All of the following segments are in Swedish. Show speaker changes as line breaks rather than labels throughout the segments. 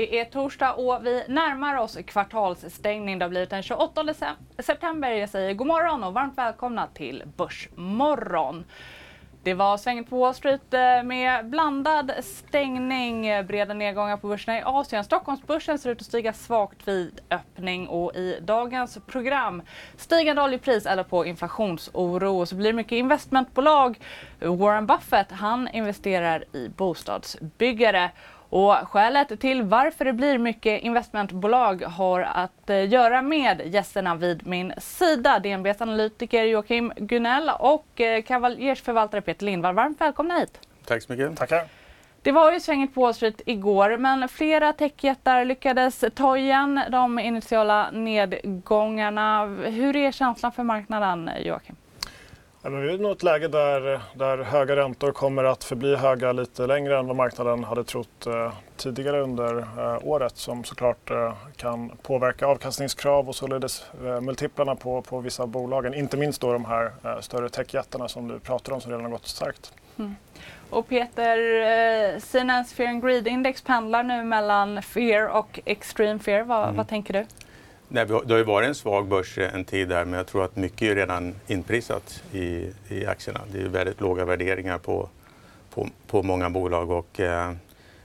Det är torsdag och vi närmar oss kvartalsstängning. Det har blivit den 28 september. Jag säger god morgon och varmt välkomna till Börsmorgon. Det var svänget på Wall Street eh, med blandad stängning. Breda nedgångar på börserna i Asien. Stockholmsbörsen ser ut att stiga svagt vid öppning och i dagens program stigande oljepris eller på inflationsoro. Så blir det mycket investmentbolag. Warren Buffett han investerar i bostadsbyggare. Och skälet till varför det blir mycket investmentbolag har att eh, göra med gästerna vid min sida. DNBs analytiker Joakim Gunell och eh, Kavaljersförvaltare Peter Lindvall. Varmt välkomna hit.
Tack så mycket.
Tackar.
Det var ju svängigt på Wall Street igår, men flera techjättar lyckades ta igen de initiala nedgångarna. Hur är känslan för marknaden, Joakim?
Ja, men vi är nog ett läge där, där höga räntor kommer att förbli höga lite längre än vad marknaden hade trott eh, tidigare under eh, året som såklart eh, kan påverka avkastningskrav och således eh, multiplarna på, på vissa bolagen. Inte minst då de här eh, större techjättarna som du pratar om som redan har gått starkt.
Mm. Och Peter, eh, Sinans Fear and Greed Index pendlar nu mellan fear och extreme fear. Vad,
Mm.
vad tänker du?
Nej, det har ju varit en svag börs en tid där men jag tror att mycket är redan inprisat i, i aktierna. Det är väldigt låga värderingar på, på, på många bolag och eh,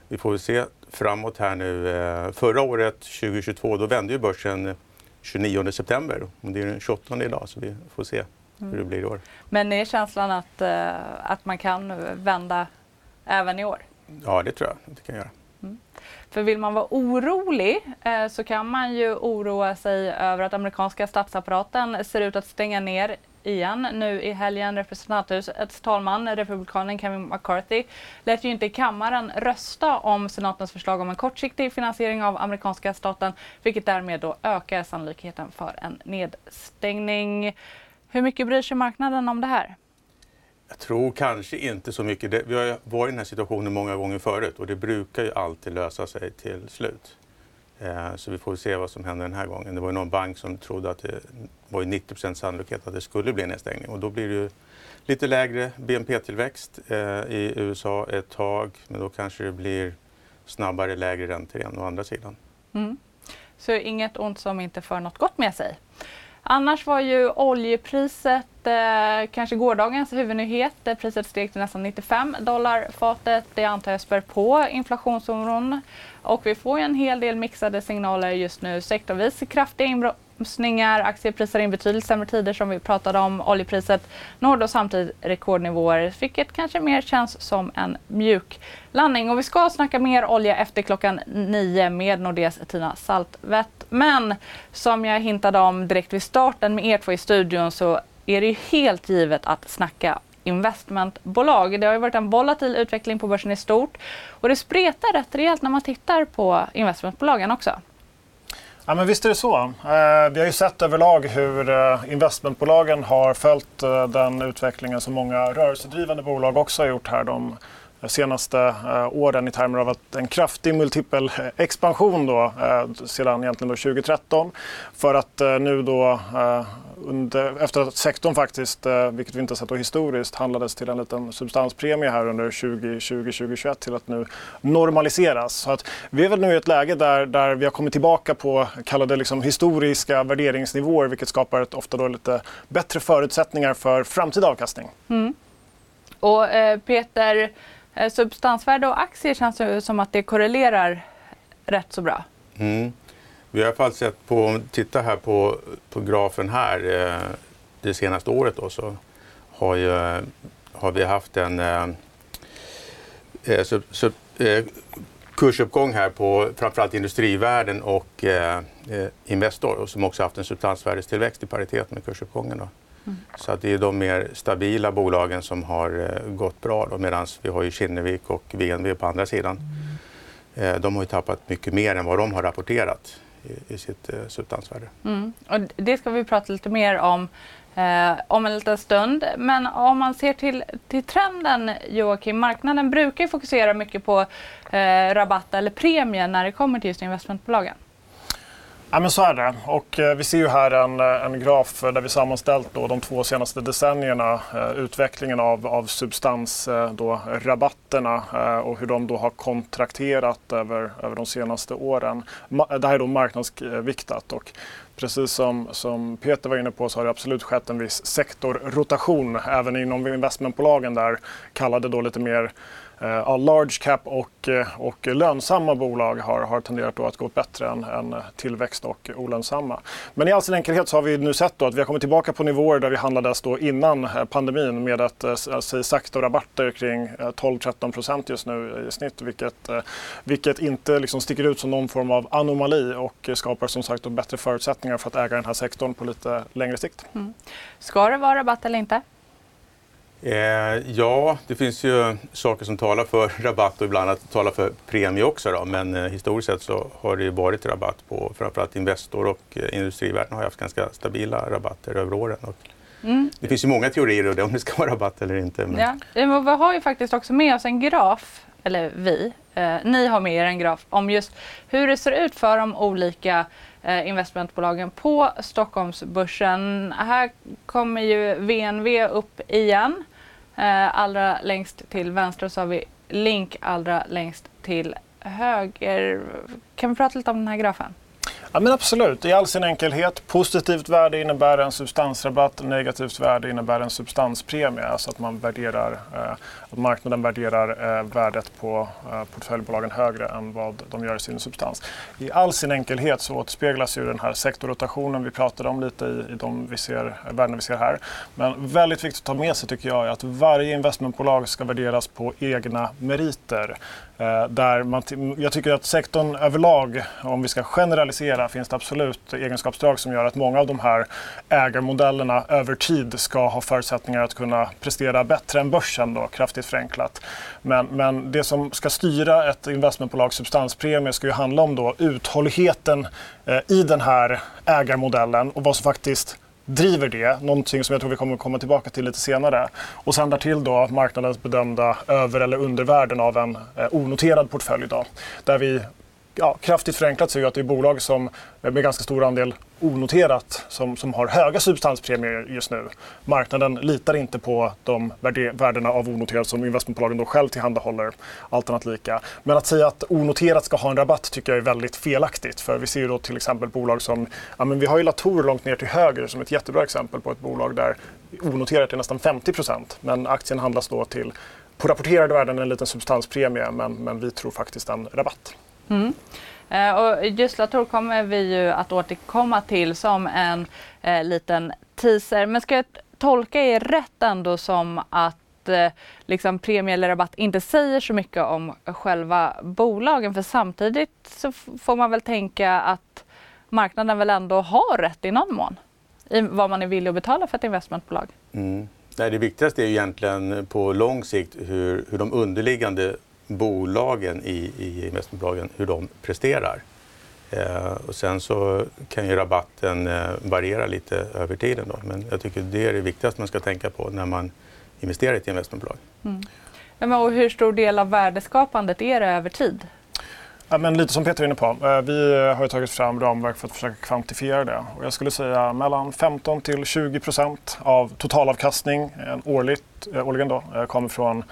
vi får väl se framåt här nu. Eh, förra året, 2022, då vände ju börsen 29 september det är den 28 idag så vi får se hur det blir i år.
Men är känslan att, eh, att man kan vända även i år?
Ja, det tror jag att det kan göra.
För vill man vara orolig eh, så kan man ju oroa sig över att amerikanska statsapparaten ser ut att stänga ner igen nu i helgen. Representanthusets talman, republikanen Kevin McCarthy, lät ju inte kammaren rösta om senatens förslag om en kortsiktig finansiering av amerikanska staten, vilket därmed då ökar sannolikheten för en nedstängning. Hur mycket bryr sig marknaden om det här?
Jag tror kanske inte så mycket. Det, vi har varit i den här situationen många gånger förut och det brukar ju alltid lösa sig till slut. Eh, så vi får se vad som händer den här gången. Det var ju någon bank som trodde att det var 90% sannolikhet att det skulle bli en nedstängning och då blir det ju lite lägre BNP-tillväxt eh, i USA ett tag men då kanske det blir snabbare lägre räntor igen å andra sidan.
Mm. Så inget ont som inte för något gott med sig. Annars var ju oljepriset eh, kanske gårdagens huvudnyhet. Eh, priset steg till nästan 95 dollar fatet. Det antar jag spär på inflationsoron. Och vi får ju en hel del mixade signaler just nu. Sektorvis kraftiga inbromsningar, aktiepriser in betydligt sämre tider som vi pratade om. Oljepriset når då samtidigt rekordnivåer, vilket kanske mer känns som en mjuk landning. Och vi ska snacka mer olja efter klockan nio med Nordeas Tina Saltvedt. Men som jag hintade om direkt vid starten med er två i studion så är det ju helt givet att snacka investmentbolag. Det har ju varit en volatil utveckling på börsen i stort och det spretar rätt rejält när man tittar på investmentbolagen också.
Ja, men visst är det så. Eh, vi har ju sett överlag hur eh, investmentbolagen har följt eh, den utvecklingen som många rörelsedrivande bolag också har gjort här de senaste eh, åren i termer av att en kraftig multipel eh, expansion då, eh, sedan egentligen då 2013 för att nu då under, efter att sektorn faktiskt, eh, vilket vi inte sett då historiskt, handlades till en liten substanspremie här under 2020-2021 till att nu normaliseras. Så att vi är väl nu i ett läge där, där vi har kommit tillbaka på kallade liksom historiska värderingsnivåer vilket skapar ett, ofta då lite bättre förutsättningar för framtida avkastning.
Och eh, Peter, eh, substansvärde och aktier känns ju som att det korrelerar rätt så bra.
Mm. Vi har i alla fall sett på, tittar här på, på grafen här, eh, det senaste året då, så har, ju, har vi haft en eh, eh, sub, sub, eh, kursuppgång här på framförallt industrivärden och eh, eh, Investor och som också haft en substansvärdestillväxt i paritet med kursuppgången. Då. Så att det är de mer stabila bolagen som har eh, gått bra medan vi har ju Kinnevik och VNV på andra sidan. Eh, de har ju tappat mycket mer än vad de har rapporterat i, i sitt eh, substansvärde.
Mm. Och det ska vi prata lite mer om eh, om en liten stund. Men om man ser till, till trenden Joakim, marknaden brukar fokusera mycket på eh, rabatt eller premie när det kommer till just investmentbolagen.
Ja, men så är det. Och, eh, vi ser ju här en, eh, en graf där vi sammanställt då, de två senaste decennierna eh, utvecklingen av, av substansrabatterna eh, eh, och hur de då har kontrakterat över, över de senaste åren. Ma eh, det här är då marknadsviktat. Och precis som, som Peter var inne på så har det absolut skett en viss sektorrotation även inom investmentbolagen där kallade då lite mer Uh, large cap och, eh, och lönsamma bolag har, har tenderat att gå bättre än, än tillväxt och olönsamma. Men i all sin enkelhet så har vi nu sett att vi har kommit tillbaka på nivåer där vi handlades då innan eh, pandemin med ett alltså sakta rabatter kring 12-13 procent just nu i snitt vilket, vilket inte liksom sticker ut som någon form av anomali och skapar som sagt bättre förutsättningar för att äga den här sektorn på lite längre sikt. Mm.
Ska det vara rabatt eller inte?
Eh, ja, det finns ju saker som talar för rabatt och ibland att talar för premie också. Då. Men eh, historiskt sett så har det varit rabatt på framförallt Investor och eh, Industrivärden har haft ganska stabila rabatter över åren. Och mm. Det finns ju många teorier om det ska vara rabatt eller inte.
Men... Ja. Vi har ju faktiskt också med oss en graf, eller vi, eh, ni har med er en graf om just hur det ser ut för de olika Eh, investmentbolagen på Stockholmsbörsen. Här kommer ju VNV upp igen. Eh, allra längst till vänster så har vi Link allra längst till höger. Kan vi prata lite om den här grafen?
Ja, men absolut, i all sin enkelhet. Positivt värde innebär en substansrabatt, negativt värde innebär en substanspremie. Alltså att, man värderar, eh, att marknaden värderar eh, värdet på eh, portföljbolagen högre än vad de gör i sin substans. I all sin enkelhet så återspeglas ju den här sektorrotationen vi pratade om lite i, i de vi ser, värden vi ser här. Men väldigt viktigt att ta med sig tycker jag är att varje investmentbolag ska värderas på egna meriter. Eh, där man jag tycker att sektorn överlag, om vi ska generalisera, finns det absolut egenskapsdrag som gör att många av de här ägarmodellerna över tid ska ha förutsättningar att kunna prestera bättre än börsen, då, kraftigt förenklat. Men, men det som ska styra ett investmentbolags substanspremie ska ju handla om då uthålligheten eh, i den här ägarmodellen och vad som faktiskt driver det, någonting som jag tror vi kommer komma tillbaka till lite senare. Och sen därtill då marknadens bedömda över eller undervärden av en eh, onoterad portfölj idag. Där vi ja, kraftigt förenklat ser vi att det är bolag som med ganska stor andel onoterat som, som har höga substanspremier just nu. Marknaden litar inte på de värdena av onoterat som investmentbolagen då själv tillhandahåller, allt annat lika. Men att säga att onoterat ska ha en rabatt tycker jag är väldigt felaktigt. För vi ser ju då till exempel bolag som, ja men vi har ju Latour långt ner till höger som ett jättebra exempel på ett bolag där onoterat är nästan 50% men aktien handlas då till på rapporterade värden en liten substanspremie men, men vi tror faktiskt en rabatt. Mm.
Eh, och just kommer vi ju att återkomma till som en eh, liten teaser. Men ska jag tolka er rätt ändå som att eh, liksom premie eller rabatt inte säger så mycket om själva bolagen? För samtidigt så får man väl tänka att marknaden väl ändå har rätt i någon mån i vad man är villig att betala för ett investmentbolag. Mm.
Nej, det viktigaste är egentligen på lång sikt hur, hur de underliggande bolagen i, i investmentbolagen, hur de presterar. Eh, och sen så kan ju rabatten eh, variera lite över tiden. Då. Men jag tycker det är det viktigaste man ska tänka på när man investerar i ett investmentbolag. Mm.
Men och hur stor del av värdeskapandet är det över tid?
Ja, men lite som Peter är inne på. Eh, vi har tagit fram ramverk för att försöka kvantifiera det. Och jag skulle säga mellan 15 till 20 procent av totalavkastning årligt, eh, årligen då, eh, kommer från Eh,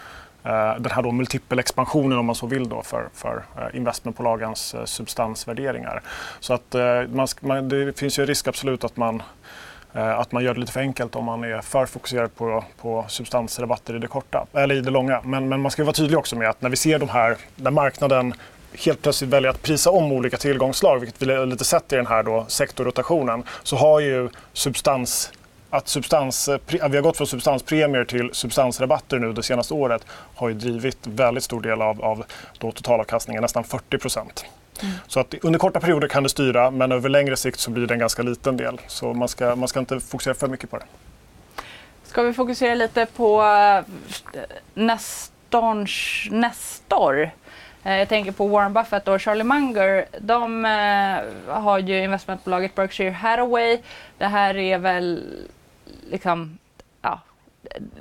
Eh, den här då multipelexpansionen om man så vill då för, för eh, investmentbolagens eh, substansvärderingar. Så att man, man, det finns ju en risk absolut att man att man gör det lite för enkelt om man är för fokuserad på, på substansrabatter i det korta, eller i det långa. Men, men man ska vara tydlig också med att när vi ser de här, när marknaden helt plötsligt väljer att prisa om olika tillgångsslag vilket vi lite sett i den här då sektorrotationen, så har ju substans att substans, vi har gått från substanspremier till substansrabatter nu det senaste året har ju drivit väldigt stor del av, av då totalavkastningen, nästan 40 procent. Mm. Så att under korta perioder kan det styra men över längre sikt så blir det en ganska liten del. Så man ska, man ska inte fokusera för mycket på det.
Ska vi fokusera lite på Nestorns, Nestor? Eh, jag tänker på Warren Buffett och Charlie Munger. De eh, har ju investmentbolaget Berkshire Hathaway. Det här är väl liksom, ja,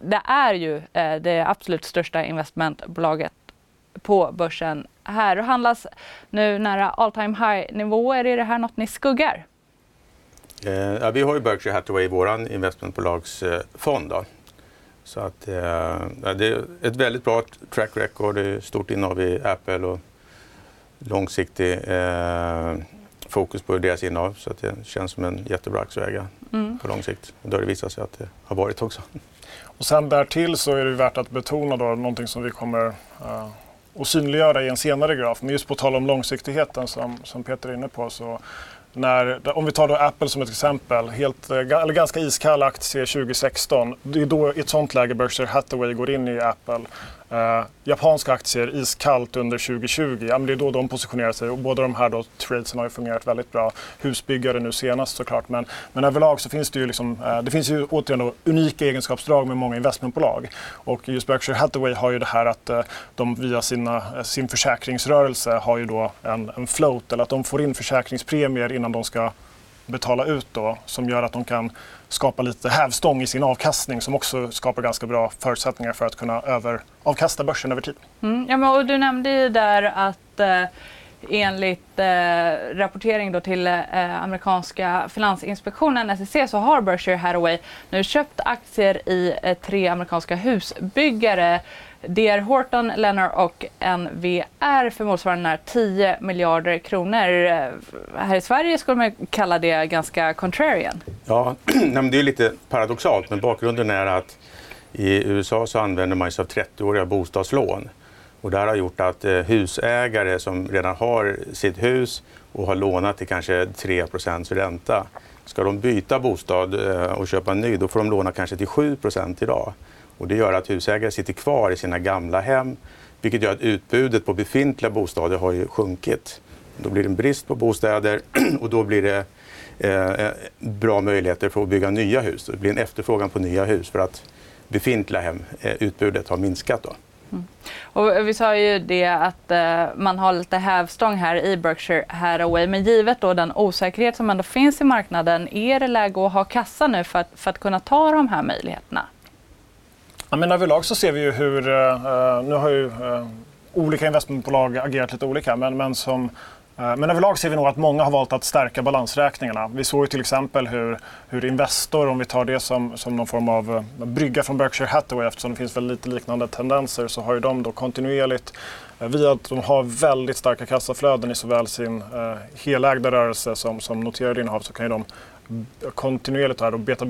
det är ju eh, det absolut största investmentbolaget på börsen här och handlas nu nära all time high nivåer. Är det här något ni skuggar?
Eh, ja, vi har ju Berkshire Hathaway i vår investmentbolagsfond. Då. Så att, eh, det är ett väldigt bra track record, det är stort innehav i Apple och långsiktig eh, fokus på deras innehav. Så att det känns som en jättebra aktieägare mm. på lång sikt. Och det har det visat sig att det har varit också.
Och sen därtill så är det värt att betona då någonting som vi kommer uh, att synliggöra i en senare graf. Men just på tal om långsiktigheten som, som Peter är inne på så när, om vi tar då Apple som ett exempel, helt, eh, eller ganska iskall aktie 2016. Det är då i ett sånt läge Berkshire Hathaway går in i Apple. Uh, japanska aktier iskallt under 2020, ja, men det är då de positionerar sig och båda de här då, tradesen har ju fungerat väldigt bra. Husbyggare nu senast såklart men, men överlag så finns det ju, liksom, uh, det finns ju återigen då, unika egenskapsdrag med många investmentbolag. Och just Berkshire Hathaway har ju det här att uh, de via sina, sin försäkringsrörelse har ju då en, en float eller att de får in försäkringspremier innan de ska betala ut då som gör att de kan skapa lite hävstång i sin avkastning som också skapar ganska bra förutsättningar för att kunna över, avkasta börsen över tid.
Mm, ja, men, och du nämnde ju där att eh, enligt eh, rapportering då till eh, amerikanska finansinspektionen SEC så har Berkshire Hathaway nu köpt aktier i eh, tre amerikanska husbyggare DR Horton, Lennar och NVR för motsvarande 10 miljarder kronor. Eh, här i Sverige skulle man kalla det ganska contrarian.
Ja, det är lite paradoxalt men bakgrunden är att i USA så använder man sig av 30-åriga bostadslån. Och det här har gjort att eh, husägare som redan har sitt hus och har lånat till kanske 3% ränta, ska de byta bostad eh, och köpa en ny, då får de låna kanske till 7% idag. Och det gör att husägare sitter kvar i sina gamla hem, vilket gör att utbudet på befintliga bostäder har ju sjunkit. Då blir det en brist på bostäder och då blir det eh, eh, bra möjligheter för att bygga nya hus. Det blir en efterfrågan på nya hus för att befintliga hem, eh, utbudet har minskat. Då. Mm.
Och eh, vi sa ju det att eh, man har lite hävstång här i Berkshire Hathaway. Men givet då den osäkerhet som ändå finns i marknaden, är det läge att ha kassa nu för att, för att kunna ta de här möjligheterna?
Ja, men överlag så ser vi ju hur, eh, eh, nu har ju eh, olika investmentbolag agerat lite olika, men, men som men överlag ser vi nog att många har valt att stärka balansräkningarna. Vi såg till exempel hur, hur Investor, om vi tar det som, som någon form av brygga från Berkshire Hathaway eftersom det finns väl lite liknande tendenser så har ju de då kontinuerligt via att de har väldigt starka kassaflöden i såväl sin eh, helägda rörelse som, som noterade innehav så kan ju de kontinuerligt här och beta,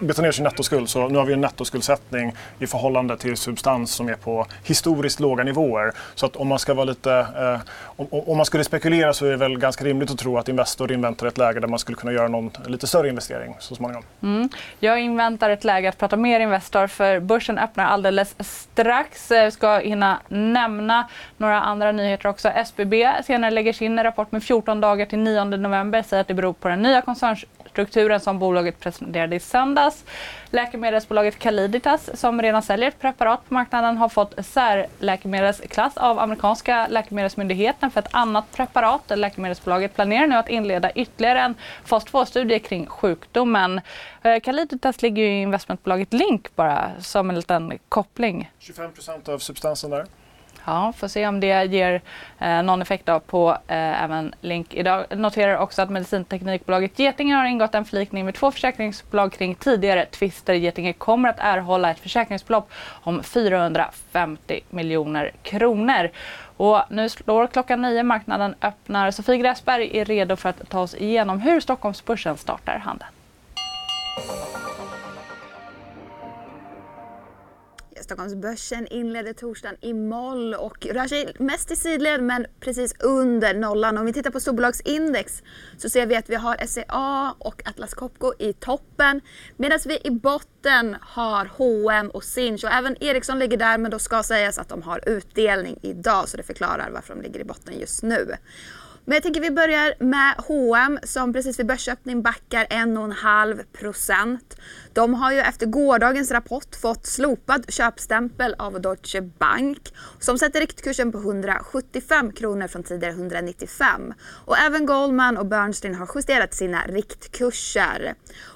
beta ner sin nettoskuld. Så nu har vi en nettoskuldsättning i förhållande till substans som är på historiskt låga nivåer. Så att om man ska vara lite, eh, om, om, man skulle spekulera så är det väl ganska rimligt att tro att Investor inväntar ett läge där man skulle kunna göra någon lite större investering så småningom.
Mm. Jag inväntar ett läge att prata mer Investor för börsen öppnar alldeles strax. Jag ska hinna nämna några andra nyheter också. SBB senare lägger sin rapport med 14 dagar till 9 november. Säger att det beror på den nya koncerns strukturen som bolaget presenterade i söndags. Läkemedelsbolaget Caliditas som redan säljer ett preparat på marknaden har fått särläkemedelsklass av amerikanska läkemedelsmyndigheten för ett annat preparat. Läkemedelsbolaget planerar nu att inleda ytterligare en fas 2-studie kring sjukdomen. Eh, Caliditas ligger ju i investmentbolaget Link bara som en liten koppling.
25% av substansen där.
Ja, får se om det ger eh, någon effekt då på eh, även Link. Idag noterar också att medicinteknikbolaget Getinge har ingått en förlikning med två försäkringsbolag kring tidigare tvister. Getinge kommer att erhålla ett försäkringsbelopp om 450 miljoner kronor. Och nu slår klockan nio, marknaden öppnar. Sofie Gräsberg är redo för att ta oss igenom hur Stockholmsbörsen startar handeln.
Stockholmsbörsen inledde torsdagen i moll och rör sig mest i sidled men precis under nollan. Om vi tittar på storbolagsindex så ser vi att vi har SCA och Atlas Copco i toppen medan vi i botten har H&M och Sinch och även Ericsson ligger där men då ska sägas att de har utdelning idag så det förklarar varför de ligger i botten just nu. Men jag tänker vi börjar med H&M som precis vid börsöppning backar 1,5% De har ju efter gårdagens rapport fått slopad köpstämpel av Deutsche Bank som sätter riktkursen på 175 kronor från tidigare 195. Och även Goldman och Bernstein har justerat sina riktkurser.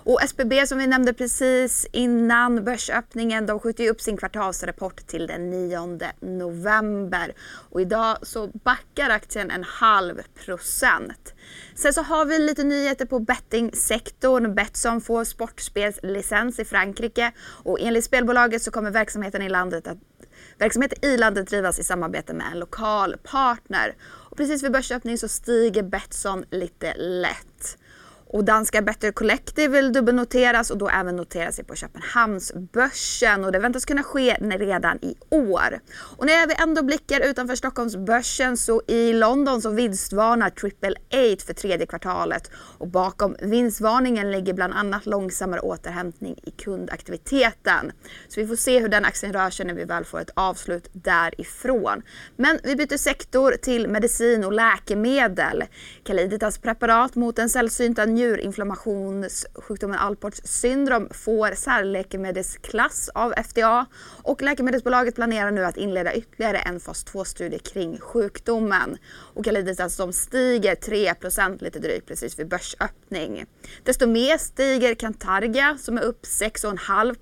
Och SBB som vi nämnde precis innan börsöppningen, de skjuter ju upp sin kvartalsrapport till den 9 november. Och idag så backar aktien en halv procent. Sen så har vi lite nyheter på bettingsektorn. Betsson får sportspelslicens i Frankrike och enligt spelbolaget så kommer verksamheten i landet att Verksamhet i landet drivas i samarbete med en lokal partner. Och precis vid börsöppning så stiger Betsson lite lätt. Och danska Better Collective vill dubbelnoteras och då även notera sig på Köpenhamnsbörsen och det väntas kunna ske redan i år. Och när vi ändå blickar utanför Stockholmsbörsen så i London så vinstvarnar Triple Eight för tredje kvartalet och bakom vinstvarningen ligger bland annat långsammare återhämtning i kundaktiviteten. Så vi får se hur den aktien rör sig när vi väl får ett avslut därifrån. Men vi byter sektor till medicin och läkemedel. Caliditas preparat mot den sällsynta njurinflammationssjukdomen Alports syndrom får särläkemedelsklass av FDA och läkemedelsbolaget planerar nu att inleda ytterligare en fas 2-studie kring sjukdomen. Och Caliditas alltså, de stiger 3 lite drygt precis vid börsöppning. Desto mer stiger Cantargia som är upp 6,5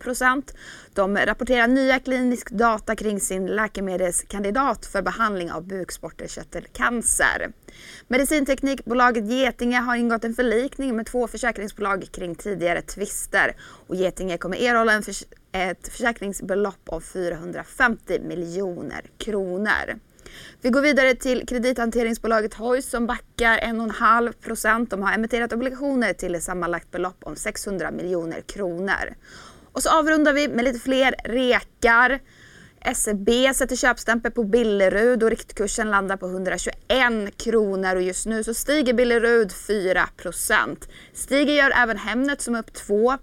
de rapporterar nya klinisk data kring sin läkemedelskandidat för behandling av bukspottkörtelcancer. Medicinteknikbolaget Getinge har ingått en förlikning med två försäkringsbolag kring tidigare tvister och Getinge kommer erhålla en förs ett försäkringsbelopp av 450 miljoner kronor. Vi går vidare till kredithanteringsbolaget Hoist som backar 1,5 procent. De har emitterat obligationer till ett sammanlagt belopp om 600 miljoner kronor. Och så avrundar vi med lite fler rekar. SEB sätter köpstämpel på Billerud och riktkursen landar på 121 kronor och just nu så stiger Billerud 4% Stiger gör även Hemnet som är upp 2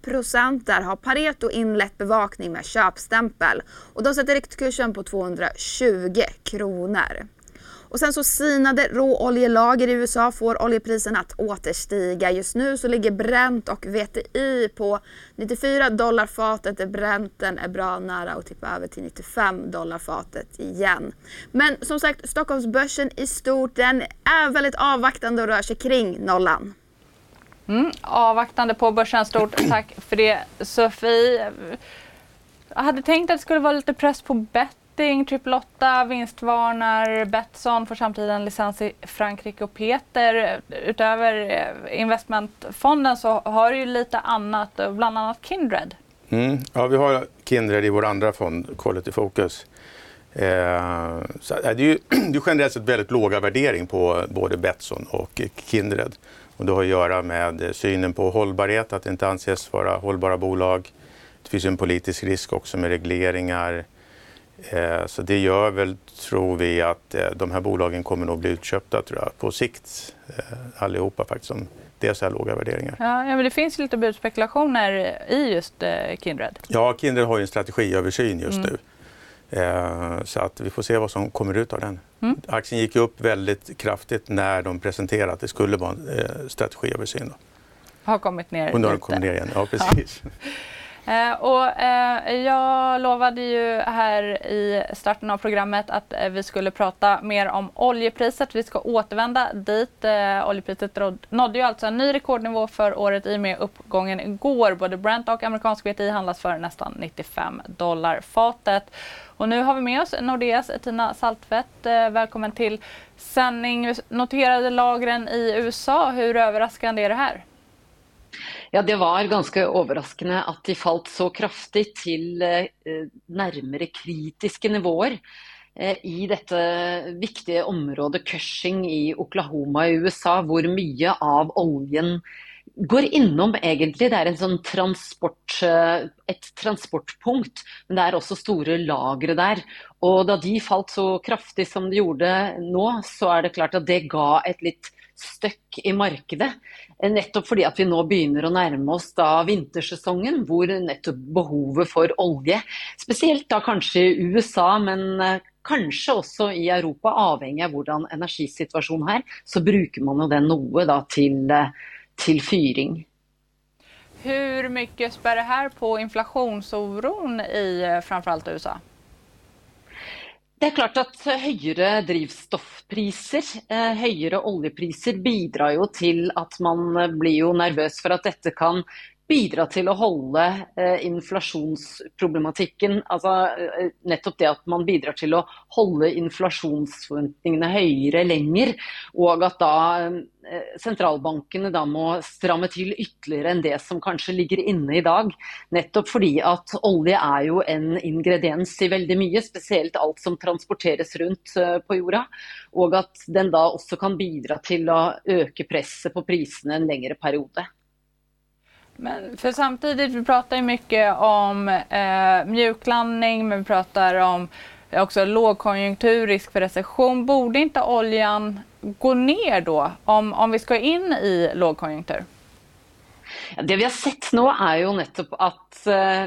Där har Pareto inlett bevakning med köpstämpel och de sätter riktkursen på 220 kronor. Och sen så sinade råoljelager i USA får oljepriserna att återstiga. Just nu så ligger Brent och VTI på 94 dollar fatet. Brenten är bra nära att tippa över till 95 dollar fatet igen. Men som sagt, Stockholmsbörsen i stort den är väldigt avvaktande och rör sig kring nollan.
Mm, avvaktande på börsen. Stort tack för det Sofie. Jag hade tänkt att det skulle vara lite press på bett Betting, Triple 8, vinstvarnar, Betsson får samtidigt en licens i Frankrike och Peter. Utöver eh, investmentfonden så har du ju lite annat, eh, bland annat Kindred.
Mm. Ja, vi har Kindred i vår andra fond, Quality Focus. Eh, så eh, det är ju det är generellt sett väldigt låga värdering på både Betsson och Kindred. Och det har att göra med synen på hållbarhet, att det inte anses vara hållbara bolag. Det finns en politisk risk också med regleringar så det gör väl, tror vi, att eh, de här bolagen kommer nog bli utköpta tror jag, på sikt eh, allihopa faktiskt. Som det är så här låga värderingar.
Ja, men det finns lite budspekulationer i just Kindred.
Ja, Kindred har ju en strategiöversyn just mm. nu. Så att vi får se vad som kommer ut av den. Mm. Aktien gick upp väldigt kraftigt när de presenterade att det skulle vara en strategiöversyn.
Har kommit ner
Och nu har den kommit ner igen, ja precis. Ja.
Eh, och, eh, jag lovade ju här i starten av programmet att eh, vi skulle prata mer om oljepriset. Vi ska återvända dit. Eh, oljepriset nådde ju alltså en ny rekordnivå för året i och med uppgången igår. Både Brent och amerikansk WTI handlas för nästan 95 dollar fatet. Och nu har vi med oss Nordeas Tina Saltvedt. Eh, välkommen till sändning. Noterade lagren i USA. Hur överraskande är det här?
Ja, det var ganska överraskande att de falt så kraftigt till eh, kritiska nivåer eh, i detta viktiga område Cushing i Oklahoma i USA, hvor mycket av oljan går inom egentligen, Det är en sån transport, eh, ett transportpunkt, men det är också stora lager där. Och då de fallit så kraftigt som de gjorde nu så är det klart att det gav ett lite støkk i markedet. Nettopp fordi at vi nå begynner å nærme oss da vintersesongen, hvor nettopp behovet for olje, spesielt da kanskje i USA, men eh, kanskje også i Europa, avhengig av hvordan energisituasjonen är, så bruker man jo den noe da, til, eh, till fyring.
Hur mycket spär det här på inflationsoron i eh, framförallt USA?
Det är klart att högre drivstoffpriser, eh, högre oljepriser bidrar ju till att man blir ju nervös för att detta kan bidra till att hålla eh, inflationsproblematiken, alltså eh, nettopp det att man bidrar till att hålla inflationsförväntningarna högre längre och att då eh, centralbankerna då må strama till ytterligare än det som kanske ligger inne idag. Nettopp för att olja är ju en ingrediens i väldigt mycket, speciellt allt som transporteras runt eh, på jorden och att den då också kan bidra till att öka presset på priserna en längre period.
Men för samtidigt, vi pratar ju mycket om eh, mjuklandning, men vi pratar om också lågkonjunktur, risk för recession. Borde inte oljan gå ner då om, om vi ska in i lågkonjunktur?
Det vi har sett nu är ju nettopp att eh,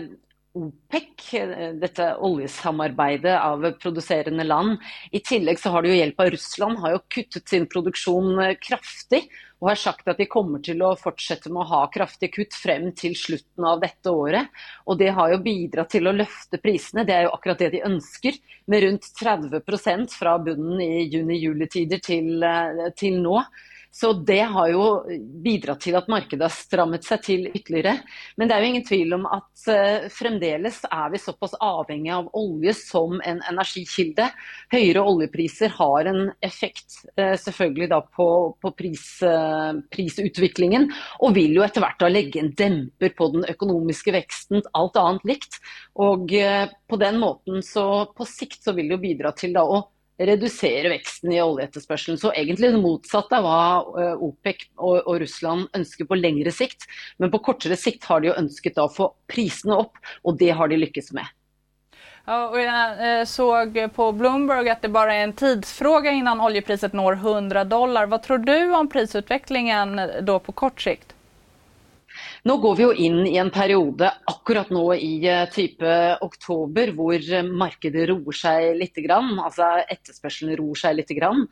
OPEC, eh, detta oljesamarbete av producerande land. I tillägg så har det ju hjälp av Ryssland, har ju kuttat sin produktion eh, kraftigt och har sagt att de kommer till att fortsätta med att ha kraftiga kutt fram till slutet av detta året. Och det har ju bidragit till att lyfta priserna. Det är ju akkurat det de önskar med runt 30 procent från bunden i juni-juli-tider till, eh, till nu. Så det har ju bidragit till att marknaden har strammat sig till ytterligare. Men det är ju ingen tvivel om att uh, eh, fremdeles är vi så pass avhängiga av olja som en energikälla. Högre oljepriser har en effekt eh, uh, då på, på pris, eh, uh, prisutvecklingen och vill ju efterhvert lägga en dämpare på den ekonomiska växten, allt annat likt. Och på den måten så på sikt så vill det bidra till att redusere veksten i oljeetterspørselen. Så egentlig det motsatte av hva eh, OPEC og, og, Russland ønsker på lengre sikt. Men på kortere sikt har de jo ønsket å få prisene opp, och det har de lyckats med.
Ja, och jag eh, såg på Bloomberg att det bara är en tidsfråga innan oljepriset når 100 dollar. Vad tror du om prisutvecklingen då på kort sikt?
Nu går vi jo in i en period, akkurat nu i eh, type oktober, hvor markedet roer sig lite grann, alltså efterfrågan roer sig lite grann.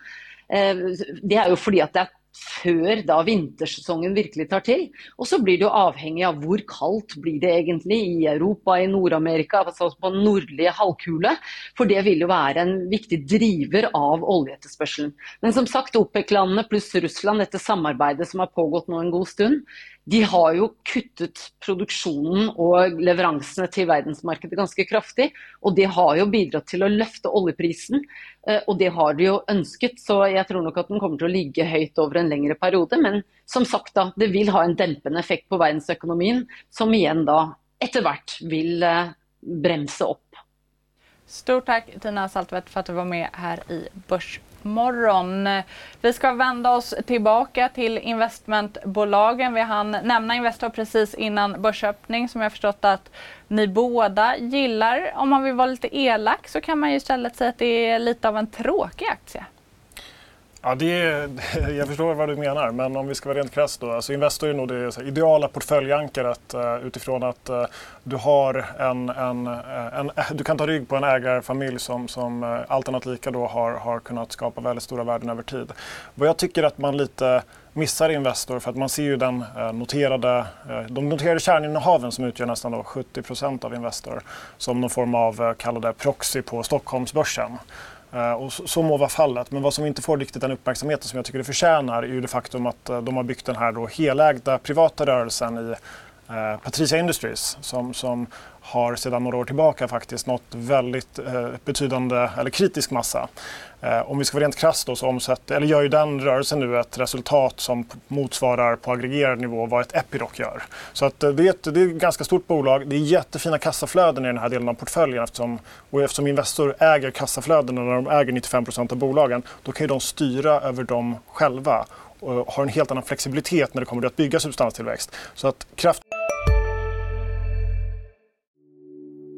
Eh, det är ju för att det är før da vintersesongen virkelig tar til. Og så blir det jo avhengig av hvor kaldt blir det egentlig i Europa, i Nord-Amerika, altså på den nordlige halvkule. For det vil jo være en viktig driver av oljeetterspørselen. Men som sagt, OPEC-landene pluss Russland, dette samarbeidet som har pågått nå en god stund, de har ju kuttet produktionen och leveranserna till världsmarknaden ganska kraftigt och det har ju bidragit till att lyfta oljeprisen. Eh, och det har de ju önskat så jag tror nog att den kommer att ligga högt över en längre period men som sagt då, det vill ha en dämpande effekt på världsekonomin som igen då efterhvert vill eh, bromsa upp.
Stort tack Tina Saltvedt för att du var med här i Börs morgon. Vi ska vända oss tillbaka till investmentbolagen. Vi hann nämna Investor precis innan börsöppning som jag förstått att ni båda gillar. Om man vill vara lite elak så kan man ju istället säga att det är lite av en tråkig aktie.
Ja, det är, jag förstår vad du menar, men om vi ska vara rent krasst då. Alltså Investor är nog det ideala portföljankaret eh, utifrån att eh, du har en, en, eh, en, du kan ta rygg på en ägarfamilj som, som allt annat lika då har, har kunnat skapa väldigt stora värden över tid. Vad jag tycker att man lite missar Investor för att man ser ju den noterade, de noterade kärninnehaven som utgör nästan då 70% av Investor som någon form av kallade proxy på Stockholmsbörsen. Eh, och så må vara fallet, men vad som inte får riktigt den uppmärksamheten som jag tycker det förtjänar är ju det faktum att eh, de har byggt den här då helägda privata rörelsen i eh, Patricia Industries som, som har sedan några år tillbaka faktiskt nått väldigt eh, betydande, eller kritisk massa. Eh, om vi ska vara rent krasst då så omsätter, eller gör ju den rörelsen nu ett resultat som motsvarar på aggregerad nivå vad ett Epiroc gör. Så att, eh, det, är ett, det är ett ganska stort bolag. Det är jättefina kassaflöden i den här delen av portföljen eftersom, och eftersom Investor äger kassaflödena när de äger 95% av bolagen, då kan ju de styra över dem själva och har en helt annan flexibilitet när det kommer till att bygga substanstillväxt. Så att kraft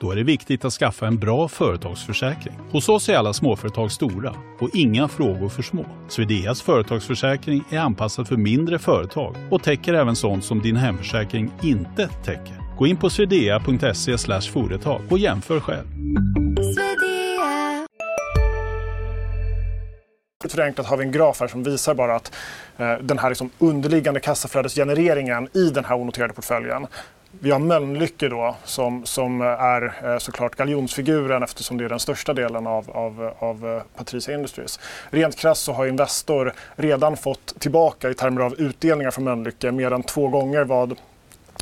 Då är det viktigt att skaffa en bra företagsförsäkring. Hos oss är alla småföretag stora och inga frågor för små. Swedeas företagsförsäkring är anpassad för mindre företag och täcker även sånt som din hemförsäkring inte täcker. Gå in på swedea.se företag och jämför själv.
Förenklat har vi en graf här som visar bara att eh, den här liksom underliggande kassaflödesgenereringen i den här onoterade portföljen vi har Mölnlycke då som, som är eh, såklart galjonsfiguren eftersom det är den största delen av, av, av eh, Patricia Industries. Rent krasst så har Investor redan fått tillbaka i termer av utdelningar från Mölnlycke mer än två gånger vad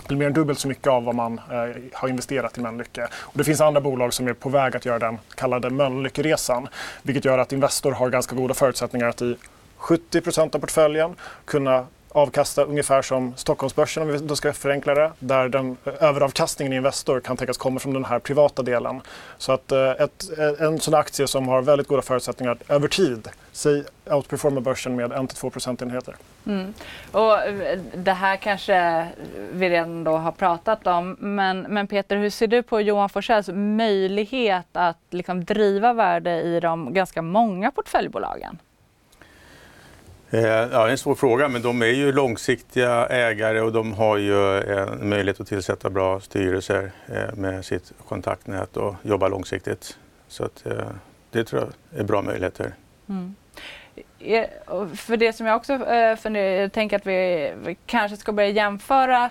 mer än dubbelt så mycket av vad man eh, har investerat i Mölnlycke. Och det finns andra bolag som är på väg att göra den kallade Mölnlyckeresan. Vilket gör att Investor har ganska goda förutsättningar att i 70% av portföljen kunna avkasta ungefär som Stockholmsbörsen om vi då ska förenkla det. Där den eh, överavkastningen i Investor kan tänkas komma från den här privata delen. Så att eh, ett, eh, en sån aktie som har väldigt goda förutsättningar att över tid säg outperforma börsen med 1-2 procentenheter.
Mm. Och det här kanske vi redan då har pratat om. Men, men Peter, hur ser du på Johan Forssells möjlighet att liksom driva värde i de ganska många portföljbolagen?
Eh, ja, det är en svår fråga, men de är ju långsiktiga ägare och de har ju eh, en möjlighet att tillsätta bra styrelser eh, med sitt kontaktnät och jobba långsiktigt. Så att, det tror jag är bra möjligheter. Mm.
För det som jag också funderar, jag tänker att vi kanske ska börja jämföra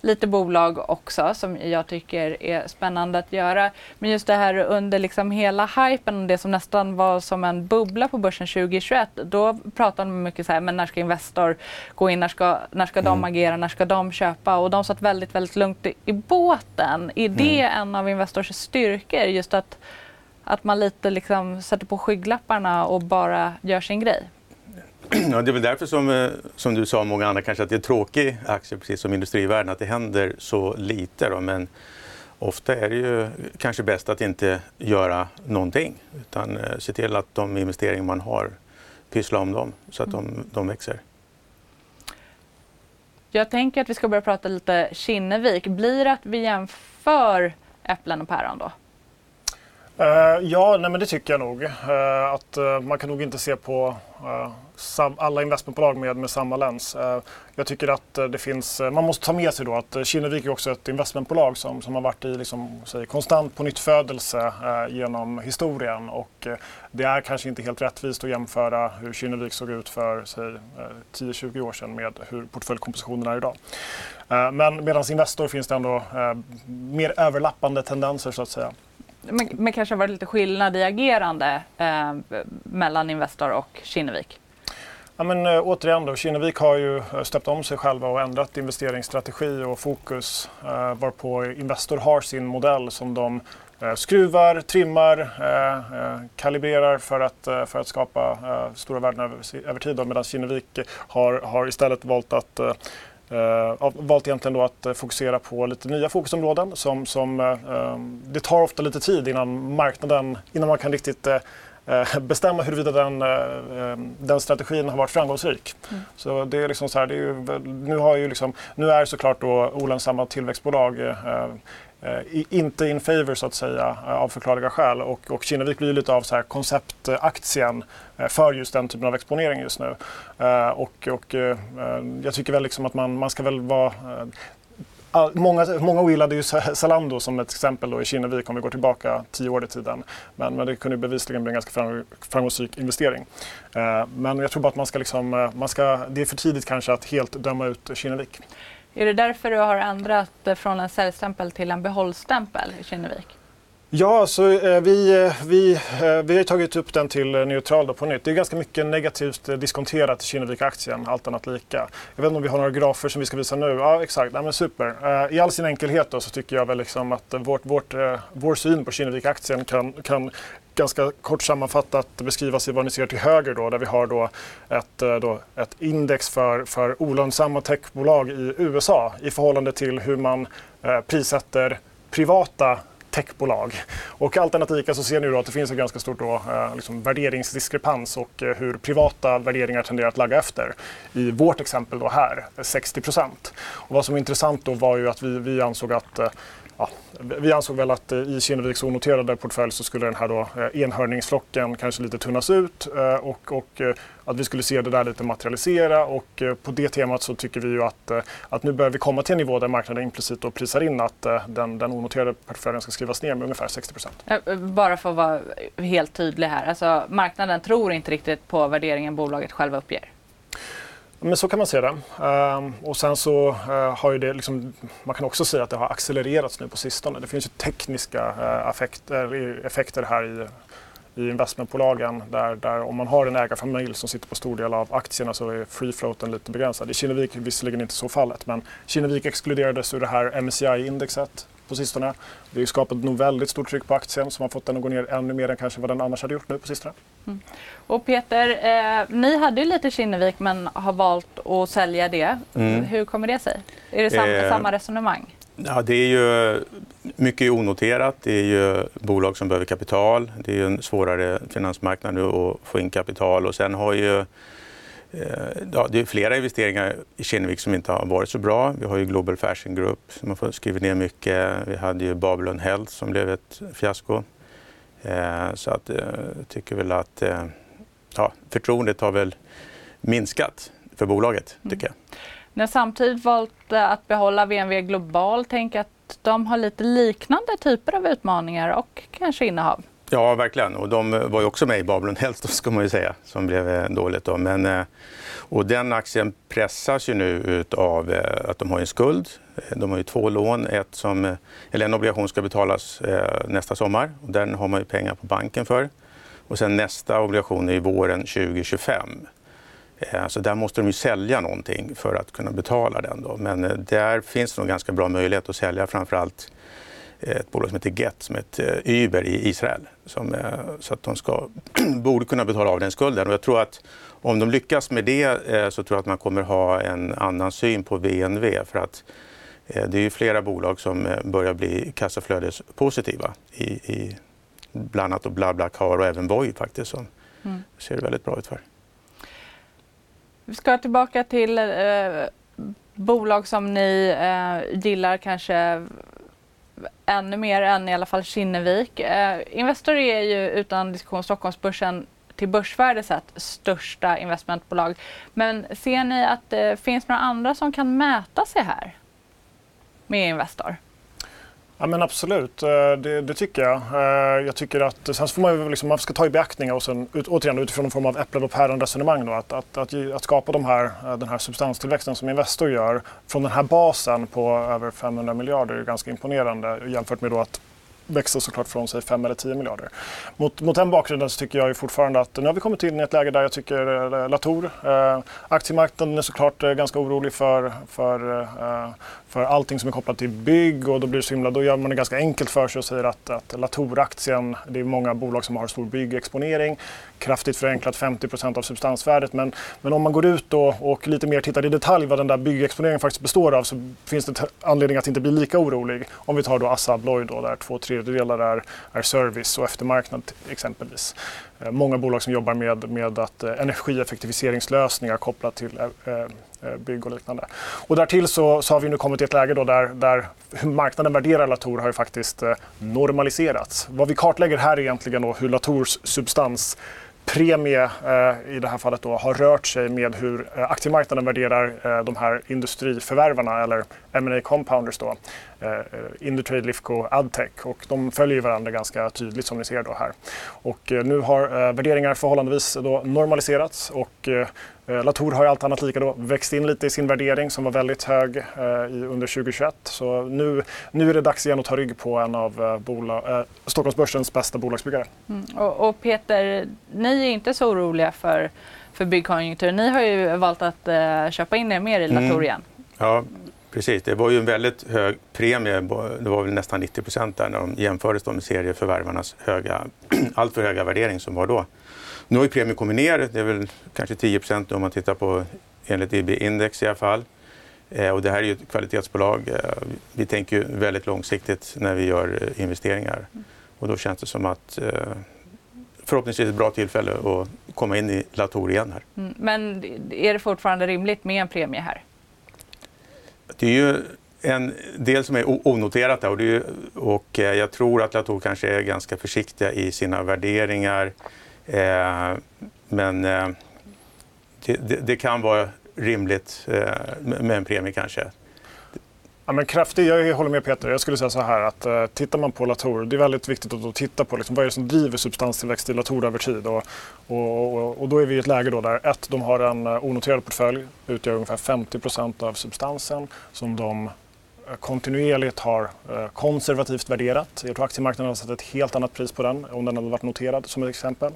lite bolag också som jag tycker är spännande att göra. Men just det här under liksom hela hypen, det som nästan var som en bubbla på börsen 2021, då pratade man mycket så här, men när ska Investor gå in, när ska, när ska de mm. agera, när ska de köpa? Och de satt väldigt, väldigt lugnt i, i båten. Är det mm. en av Investors styrkor, just att, att man lite liksom sätter på skygglapparna och bara gör sin grej?
Ja, det är väl därför som, eh, som du sa, många andra kanske att det är tråkig aktie, precis som industrivärlden, att det händer så lite. Då, men ofta är det ju kanske bäst att inte göra någonting utan eh, se till att de investeringar man har, pyssla om dem så att de, de växer.
Jag tänker att vi ska börja prata lite Kinnevik. Blir det att vi jämför äpplen och päron då?
Uh, ja, nej, men det tycker jag nog. Uh, att uh, man kan nog inte se på alla investmentbolag med, med samma lens. jag tycker att det finns, man måste ta med sig då att Kinnevik är också ett investmentbolag som, som har varit i liksom, säg, konstant på nytt födelse genom historien. Och det är kanske inte helt rättvist att jämföra hur Kinnevik såg ut för 10-20 år sedan med hur portföljkompositionen är idag. men medan Investor finns det ändå mer överlappande tendenser så att säga.
Men, men kanske varit lite skillnad i agerande eh, mellan Investor och Kinnevik?
Ja, men, äh, återigen då, Kinnevik har ju eh, stöpt om sig själva och ändrat investeringsstrategi och fokus äh, varpå Investor har sin modell som de äh, skruvar, trimmar, äh, kalibrerar för att, för att skapa stora värden över, över tid medan Kinnevik har, har istället valt att Uh, valt egentligen då att uh, fokusera på lite nya fokusområden. Som, som, uh, det tar ofta lite tid innan marknaden, innan man kan riktigt bestämma huruvida den, den strategin har varit framgångsrik. Mm. Så det är liksom så här, det är ju, nu, har ju liksom, nu är såklart då olönsamma tillväxtbolag Eh, inte in favor så att säga eh, av förklarliga skäl och, och Kinnevik blir lite av så här konceptaktien eh, för just den typen av exponering just nu. Eh, och, och eh, jag tycker väl liksom att man, man ska väl vara Många, många ogillade ju Zalando som ett exempel då i Kinnevik om vi går tillbaka tio år i tiden. Men, men det kunde bevisligen bli en ganska framgångsrik investering. Men jag tror bara att man ska, liksom, man ska, det är för tidigt kanske att helt döma ut Kinnevik.
Är det därför du har ändrat eh, från en säljstämpel till en behållstämpel i Kinnevik?
Ja, så eh, vi, eh, vi, eh, vi har tagit upp den till eh, neutral då på nytt. Det är ganska mycket negativt eh, diskonterat i Kinnevik-aktien, allt annat lika. Jag vet inte om vi har några grafer som vi ska visa nu. Ja, exakt. Ja, men super. I all sin enkelhet då, så tycker jag väl liksom att vårt, vårt, vår syn på Kinnevik-aktien kan, kan ganska kort sammanfattat beskrivas i vad ni ser till höger då, där vi har då ett, då ett index för, för olönsamma techbolag i USA i förhållande till hur man eh, prissätter privata techbolag. Och alternativt så ser ni då att det finns en ganska stor då, eh, liksom värderingsdiskrepans och eh, hur privata värderingar tenderar att lagga efter. I vårt exempel då här, 60 procent. Vad som är intressant då var ju att vi, vi ansåg att eh, ja, vi ansåg väl att eh, i Kinneviks onoterade portfölj så skulle den här då eh, enhörningsflocken kanske lite tunnas ut eh, och, och att vi skulle se det där lite materialisera och på det temat så tycker vi ju att, att nu börjar vi komma till en nivå där marknaden implicit då prisar in att den, den onoterade portföljen ska skrivas ner med ungefär 60
Bara för att vara helt tydlig här, alltså marknaden tror inte riktigt på värderingen bolaget själva uppger?
Men så kan man se det. Ehm, och sen så eh, har ju det liksom, man kan också säga att det har accelererats nu på sistone. Det finns ju tekniska eh, effekter, effekter här i, i investmentbolagen där, där om man har en ägarfamilj som sitter på stor del av aktierna så är free floaten lite begränsad. I Kinnevik är visserligen inte så fallet men Kinnevik exkluderades ur det här MSCI-indexet på sistone. Det har skapat nog väldigt stort tryck på aktien som har fått den att gå ner ännu mer än kanske vad den annars hade gjort nu på sistone. Mm.
Och Peter, eh, ni hade ju lite Kinnevik men har valt att sälja det. Mm. Hur kommer det sig? Är det sam eh, samma resonemang?
Ja, det är ju mycket onoterat. Det är ju bolag som behöver kapital. Det är ju en svårare finansmarknad nu att få in kapital och sen har ju ja, det är flera investeringar i Kinnevik som inte har varit så bra. Vi har ju Global Fashion Group som har skrivit ner mycket. Vi hade ju Babylon Health som blev ett fiasko. Eh, så att, jag eh, tycker väl att ja, förtroendet har väl minskat för bolaget, mm. tycker jag.
Ni har samtidigt valt att behålla VNV Global. Tänk att de har lite liknande typer av utmaningar och kanske innehav.
Ja, verkligen. Och de var ju också med i Babylon Health, ska man ju säga, som blev eh, dåligt. Då. Men, eh, och den aktien pressas ju nu av eh, att de har en skuld. De har ju två lån. Ett som, eller en obligation ska betalas nästa sommar. Och den har man ju pengar på banken för. Och sen nästa obligation är i våren 2025. Så där måste de ju sälja någonting för att kunna betala den. Då. Men där finns det nog ganska bra möjlighet att sälja framförallt ett bolag som heter Get, som är ett eh, Uber i Israel. Som, eh, så att de ska, borde kunna betala av den skulden. Och jag tror att om de lyckas med det eh, så tror jag att man kommer ha en annan syn på VNV. För att det är ju flera bolag som börjar bli kassaflödespositiva. I, i bland annat BlaBlaCar och även Voi faktiskt som mm. ser väldigt bra ut för.
Vi ska tillbaka till eh, bolag som ni eh, gillar kanske ännu mer än i alla fall Kinnevik. Eh, Investor är ju utan diskussion Stockholmsbörsen till börsvärde sett största investmentbolag. Men ser ni att eh, det finns några andra som kan mäta sig här med Investor?
Ja, men absolut, eh, det, det, tycker jag. Eh, jag tycker att, sen får man, liksom, man ska ta i beaktning och sen, ut, återigen utifrån en form av äpplen och päron-resonemang. Då, att, att, att, att, skapa de här, eh, den här substanstillväxten som Investor gör från den här basen på över 500 miljarder är ganska imponerande jämfört med då att växer såklart från sig 5 eller 10 miljarder. Mot, mot den bakgrunden så tycker jag ju fortfarande att nu har vi kommit in i ett läge där jag tycker eh, Latour, eh, aktiemarknaden är såklart eh, ganska orolig för, för, eh, för allting som är kopplat till bygg och då blir det så himla, då gör man det ganska enkelt för sig och säger att, att Latour-aktien, det är många bolag som har stor byggexponering, kraftigt förenklat 50% av substansvärdet men, men om man går ut då och lite mer tittar i detalj vad den där byggexponeringen faktiskt består av så finns det anledning att inte bli lika orolig. Om vi tar då Assa Abloy då där två, tredjedelar är, är service och eftermarknad exempelvis. Eh, många bolag som jobbar med, med att eh, energieffektiviseringslösningar kopplat till eh, eh Eh, bygg och liknande. Och därtill så, så har vi nu kommit till ett läge då där, där marknaden värderar Latour har ju faktiskt eh, normaliserats. Vad vi kartlägger här är egentligen då hur Latours substans premie eh, i det här fallet då, har rört sig med hur eh, aktiemarknaden värderar eh, de här industriförvärvarna eller M&A compounders då. Eh, Indutrade, Lifco, Adtech och de följer varandra ganska tydligt som ni ser då här. Och eh, nu har eh, värderingar förhållandevis då normaliserats och Eh, Latour har ju allt annat lika då växt in lite i sin värdering som var väldigt hög eh, under 2021. Så nu, nu är det dags igen att ta rygg på en av eh, bolag, eh, Stockholmsbörsens bästa bolagsbyggare.
Mm. Och, och, Peter, ni är inte så oroliga för, för byggkonjunkturen. Ni har ju valt att eh, köpa in er mer i Latour mm. igen.
Ja, precis. Det var ju en väldigt hög premie. Det var väl nästan 90 procent där när de jämfördes med serieförvärvarnas höga, alltför höga värdering som var då. Nu har ju premien kommit ner, det är väl kanske 10 procent om man tittar på enligt IB-index i alla fall. Eh, och det här är ju ett kvalitetsbolag. Eh, vi tänker ju väldigt långsiktigt när vi gör eh, investeringar. Och då känns det som att eh, förhoppningsvis ett bra tillfälle att komma in i Latour igen här.
Mm, men är det fortfarande rimligt med en premie här?
Det är ju en del som är onoterat där och, det, och eh, jag tror att Latour kanske är ganska försiktiga i sina värderingar. Eh, men eh, det, det, det, kan vara rimligt eh, med en premie kanske.
Ja, men kraftig, jag håller med Peter. Jag skulle säga så här att eh, tittar man på Latour, det är väldigt viktigt att titta på liksom, vad är det som driver substanstillväxt i Latour över tid. Och, och, och, och, då är vi i ett läge då där ett, de har en eh, onoterad portfölj, utgör ungefär 50% av substansen som de Eh, kontinuerligt har eh, konservativt värderat. Jag tror aktiemarknaden har satt ett helt annat pris på den om den hade varit noterad som ett exempel.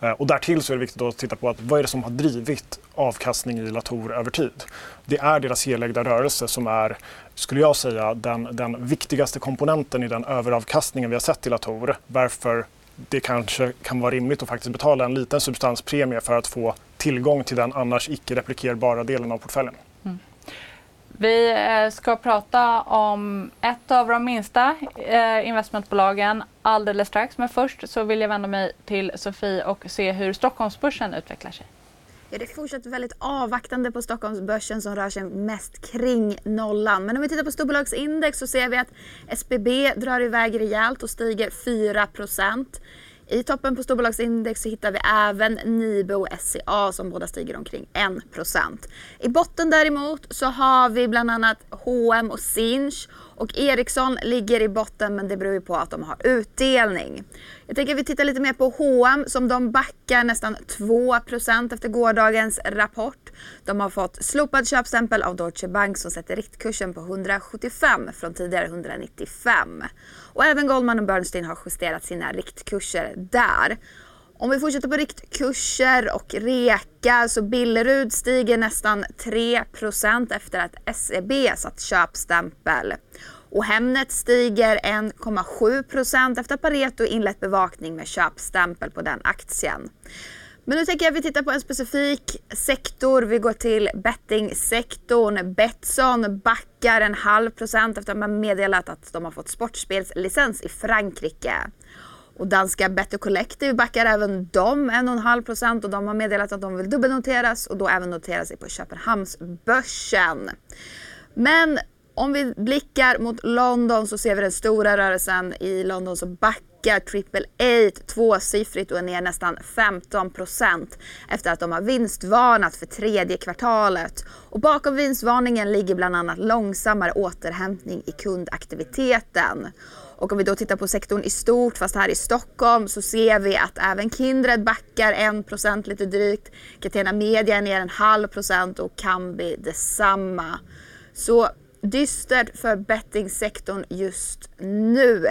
Eh, och därtill så är det viktigt att titta på att vad är det som har drivit avkastning i Latour över tid. Det är deras helägda rörelse som är, skulle jag säga, den, den viktigaste komponenten i den överavkastningen vi har sett i Latour. Varför det kanske kan vara rimligt att faktiskt betala en liten substanspremie för att få tillgång till den annars icke replikerbara delen av portföljen.
Vi eh, ska prata om ett av de minsta eh, investmentbolagen alldeles strax. Men först så vill jag vända mig till Sofie och se hur Stockholmsbörsen utvecklar sig.
Ja, det fortsatt väldigt avvaktande på Stockholmsbörsen som rör sig mest kring nollan. Men om vi tittar på storbolagsindex så ser vi att SBB drar iväg rejält och stiger 4 i toppen på storbolagsindex så hittar vi även Nibe och SCA som båda stiger omkring 1%. I botten däremot så har vi bland annat H&M och Sinch och Ericsson ligger i botten men det beror ju på att de har utdelning. Jag tänker att vi tittar lite mer på H&M som de backar nästan 2% efter gårdagens rapport. De har fått slopad köpstämpel av Deutsche Bank som sätter riktkursen på 175 från tidigare 195. Och även Goldman och Bernstein har justerat sina riktkurser där. Om vi fortsätter på riktkurser och reka så Billerud stiger nästan 3% efter att SEB satt köpstämpel. Och Hemnet stiger 1,7% efter att Pareto inlett bevakning med köpstämpel på den aktien. Men nu tänker jag att vi tittar på en specifik sektor. Vi går till bettingsektorn. Betsson backar en halv procent efter att man meddelat att de har fått sportspelslicens i Frankrike. Och danska Better Collective backar även de 1,5 procent och de har meddelat att de vill dubbelnoteras och då även notera sig på Köpenhamnsbörsen. Men om vi blickar mot London så ser vi den stora rörelsen. I London så backar Triple Eight tvåsiffrigt och är ner nästan 15 procent efter att de har vinstvarnat för tredje kvartalet. Och bakom vinstvarningen ligger bland annat långsammare återhämtning i kundaktiviteten. Och om vi då tittar på sektorn i stort, fast här i Stockholm, så ser vi att även Kindred backar 1% lite drygt. Catena Media är ner en halv procent och Kambi detsamma. Så dystert för bettingsektorn just nu.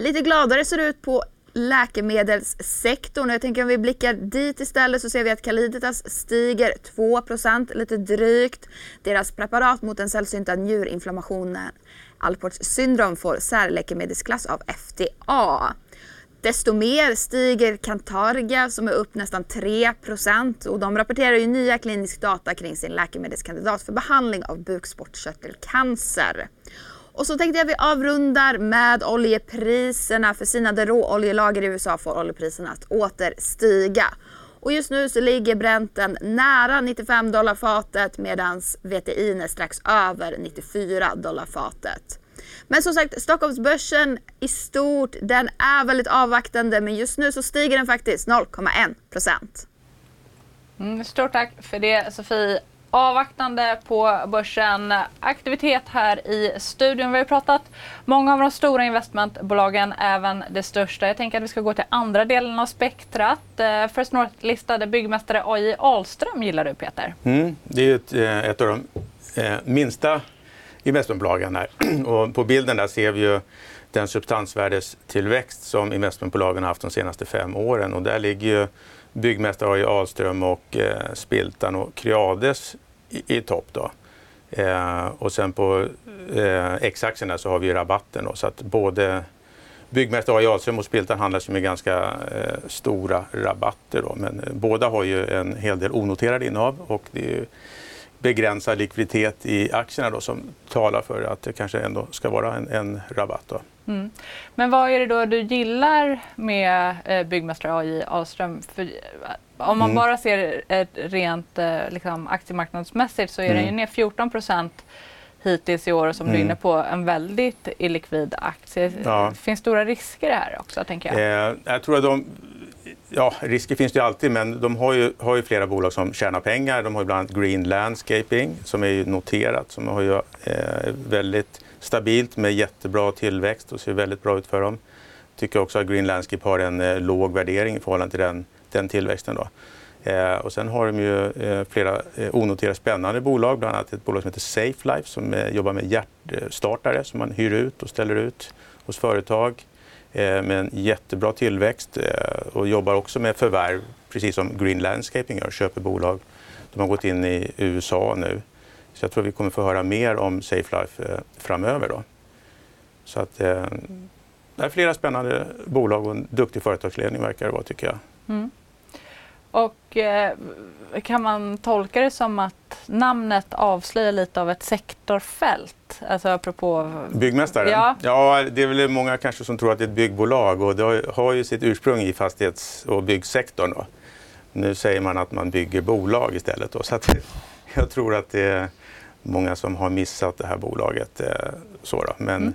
Lite gladare ser det ut på läkemedelssektorn. Jag tänker om vi blickar dit istället så ser vi att Caliditas stiger 2% lite drygt. Deras preparat mot den sällsynta njurinflammationen Alports syndrom får särläkemedelsklass av FDA. Desto mer stiger Cantargia som är upp nästan 3% och de rapporterar ju nya klinisk data kring sin läkemedelskandidat för behandling av bukspottkörtelcancer. Och så tänkte jag att vi avrundar med oljepriserna. För sinade råoljelager i USA får oljepriserna att åter stiga. Och just nu så ligger Brenten nära 95 dollar fatet medan VTI är strax över 94 dollar fatet. Men som sagt, Stockholmsbörsen i stort, den är väldigt avvaktande men just nu så stiger den faktiskt 0,1 procent.
Mm, stort tack för det Sofie. Avvaktande på börsen. Aktivitet här i studion. Vi har pratat många av de stora investmentbolagen, även det största. Jag tänker att vi ska gå till andra delen av spektrat. Eh, First North-listade byggmästare AJ Ahlström gillar du Peter?
Mm, det är ett, eh, ett av de eh, minsta investmentbolagen här. Och på bilden där ser vi ju den substansvärdestillväxt som investmentbolagen har haft de senaste fem åren. Och där ligger ju byggmästare har ju Ahlström och eh, Spiltan och Creades i, i topp. Då. Eh, och sen på eh, X-aktien så har vi rabatten. Då, så att både Byggmästare har ju Ahlström och Spiltan handlas ju med ganska eh, stora rabatter. Då. Men eh, båda har ju en hel del onoterade innehav och det är ju begränsad likviditet i aktierna då, som talar för att det kanske ändå ska vara en, en rabatt. Då. Mm.
Men vad är det då du gillar med eh, byggmästare AJ Ahlström? För, eh, om man mm. bara ser ett rent eh, liksom, aktiemarknadsmässigt så är mm. den ju ner 14 procent hittills i år och som mm. du är inne på, en väldigt illikvid aktie. Ja. Det finns stora risker här också, tänker
jag. Eh, jag tror att de Ja, risker finns det ju alltid, men de har ju, har ju flera bolag som tjänar pengar. De har ju bland annat Green Landscaping som är noterat, som har ju eh, väldigt stabilt med jättebra tillväxt och ser väldigt bra ut för dem. Tycker också att Green Landscape har en eh, låg värdering i förhållande till den, den tillväxten. Då. Eh, och sen har de ju eh, flera eh, onoterade spännande bolag, bland annat ett bolag som heter Safe Life som eh, jobbar med hjärtstartare som man hyr ut och ställer ut hos företag. Eh, med en jättebra tillväxt eh, och jobbar också med förvärv, precis som Green Landscaping gör, köper bolag. De har gått in i USA nu. Så jag tror vi kommer få höra mer om Safe Life eh, framöver. Då. Så att, det är flera spännande bolag och en duktig företagsledning verkar det vara tycker jag. Mm.
Och eh, kan man tolka det som att namnet avslöjar lite av ett sektorfält? Alltså apropå...
Byggmästaren? Ja. ja, det är väl många kanske som tror att det är ett byggbolag och det har ju sitt ursprung i fastighets och byggsektorn. Då. Nu säger man att man bygger bolag istället. Då, så att jag tror att det är många som har missat det här bolaget. Eh, så då. Men mm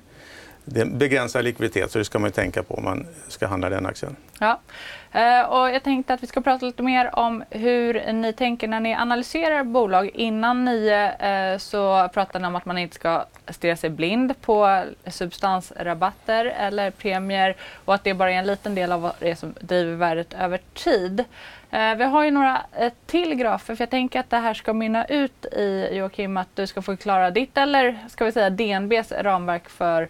det begränsar likviditet så det ska man ju tänka på om man ska handla den aktien.
Ja. Eh, och jag tänkte att vi ska prata lite mer om hur ni tänker när ni analyserar bolag. Innan nio eh, så pratade ni om att man inte ska stirra sig blind på substansrabatter eller premier och att det bara är en liten del av det som driver värdet över tid. Eh, vi har ju några till grafer för jag tänker att det här ska mynna ut i Joakim att du ska förklara ditt eller ska vi säga DNBs ramverk för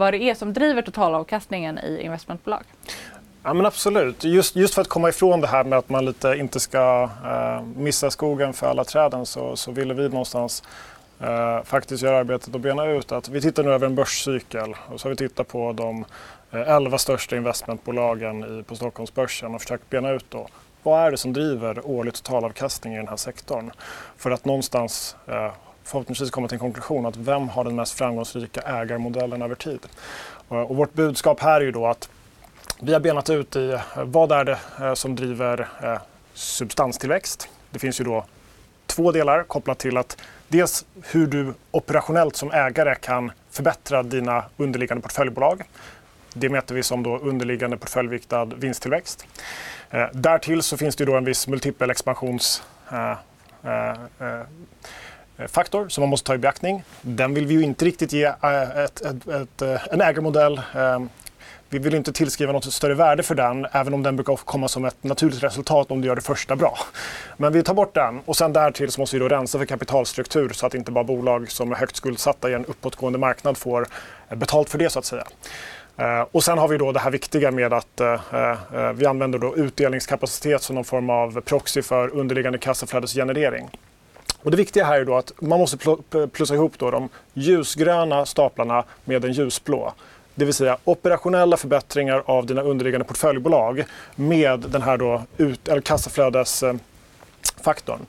vad det är som driver totalavkastningen i investmentbolag.
Ja, men absolut. Just, just för att komma ifrån det här med att man lite inte ska eh, missa skogen för alla träden så, så ville vi någonstans eh, faktiskt göra arbetet och bena ut att vi tittar nu över en börscykel och så har vi tittat på de eh, 11 största investmentbolagen i, på Stockholmsbörsen och försökt bena ut då vad är det som driver årlig totalavkastning i den här sektorn? För att någonstans eh, förhoppningsvis komma till en konklusion att vem har den mest framgångsrika ägarmodellen över tid? Eh, och vårt budskap här är ju då att vi har benat ut i eh, vad är det eh, som driver substanstillväxt. Det finns ju då två delar kopplat till att dels hur du operationellt som ägare kan förbättra dina underliggande portföljbolag. Det mäter vi som då underliggande portföljviktad vinsttillväxt. därtill så finns det då en viss Eh, faktor som man måste ta i beaktning. Den vill vi ju inte riktigt ge eh, ett, ett, ett, eh, en ägarmodell ehm, vi vill inte tillskriva något större värde för den, även om den brukar komma som ett naturligt resultat om du gör det första bra. Men vi tar bort den och sen därtill så måste vi då rensa för kapitalstruktur så att inte bara bolag som är högt skuldsatta i en uppåtgående marknad får betalt för det så att säga. Och sen har vi då det här viktiga med att vi använder då utdelningskapacitet som någon form av proxy för underliggande kassaflödesgenerering. Och det viktiga här är då att man måste plussa ihop då de ljusgröna staplarna med den ljusblå det vill säga operationella förbättringar av dina underliggande portföljbolag med den här då ut, eller kassaflödesfaktorn.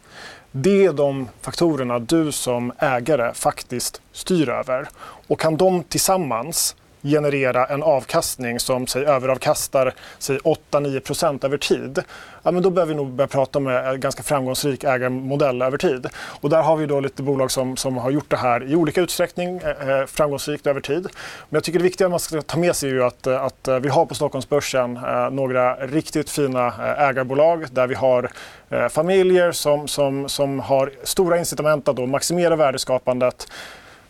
Det är de faktorerna du som ägare faktiskt styr över. Och kan de tillsammans generera en avkastning som säg, överavkastar 8-9% över tid, ja, men då behöver vi nog börja prata om en ganska framgångsrik ägarmodell över tid. Och där har vi då lite bolag som, som har gjort det här i olika utsträckning, eh, eh framgångsrikt över tid. Men jag tycker det viktiga man ska ta med sig är ju att, eh, att vi har på Stockholmsbörsen eh, några riktigt fina ägarbolag där vi har eh, familjer som, som, som har stora incitament att då maximera värdeskapandet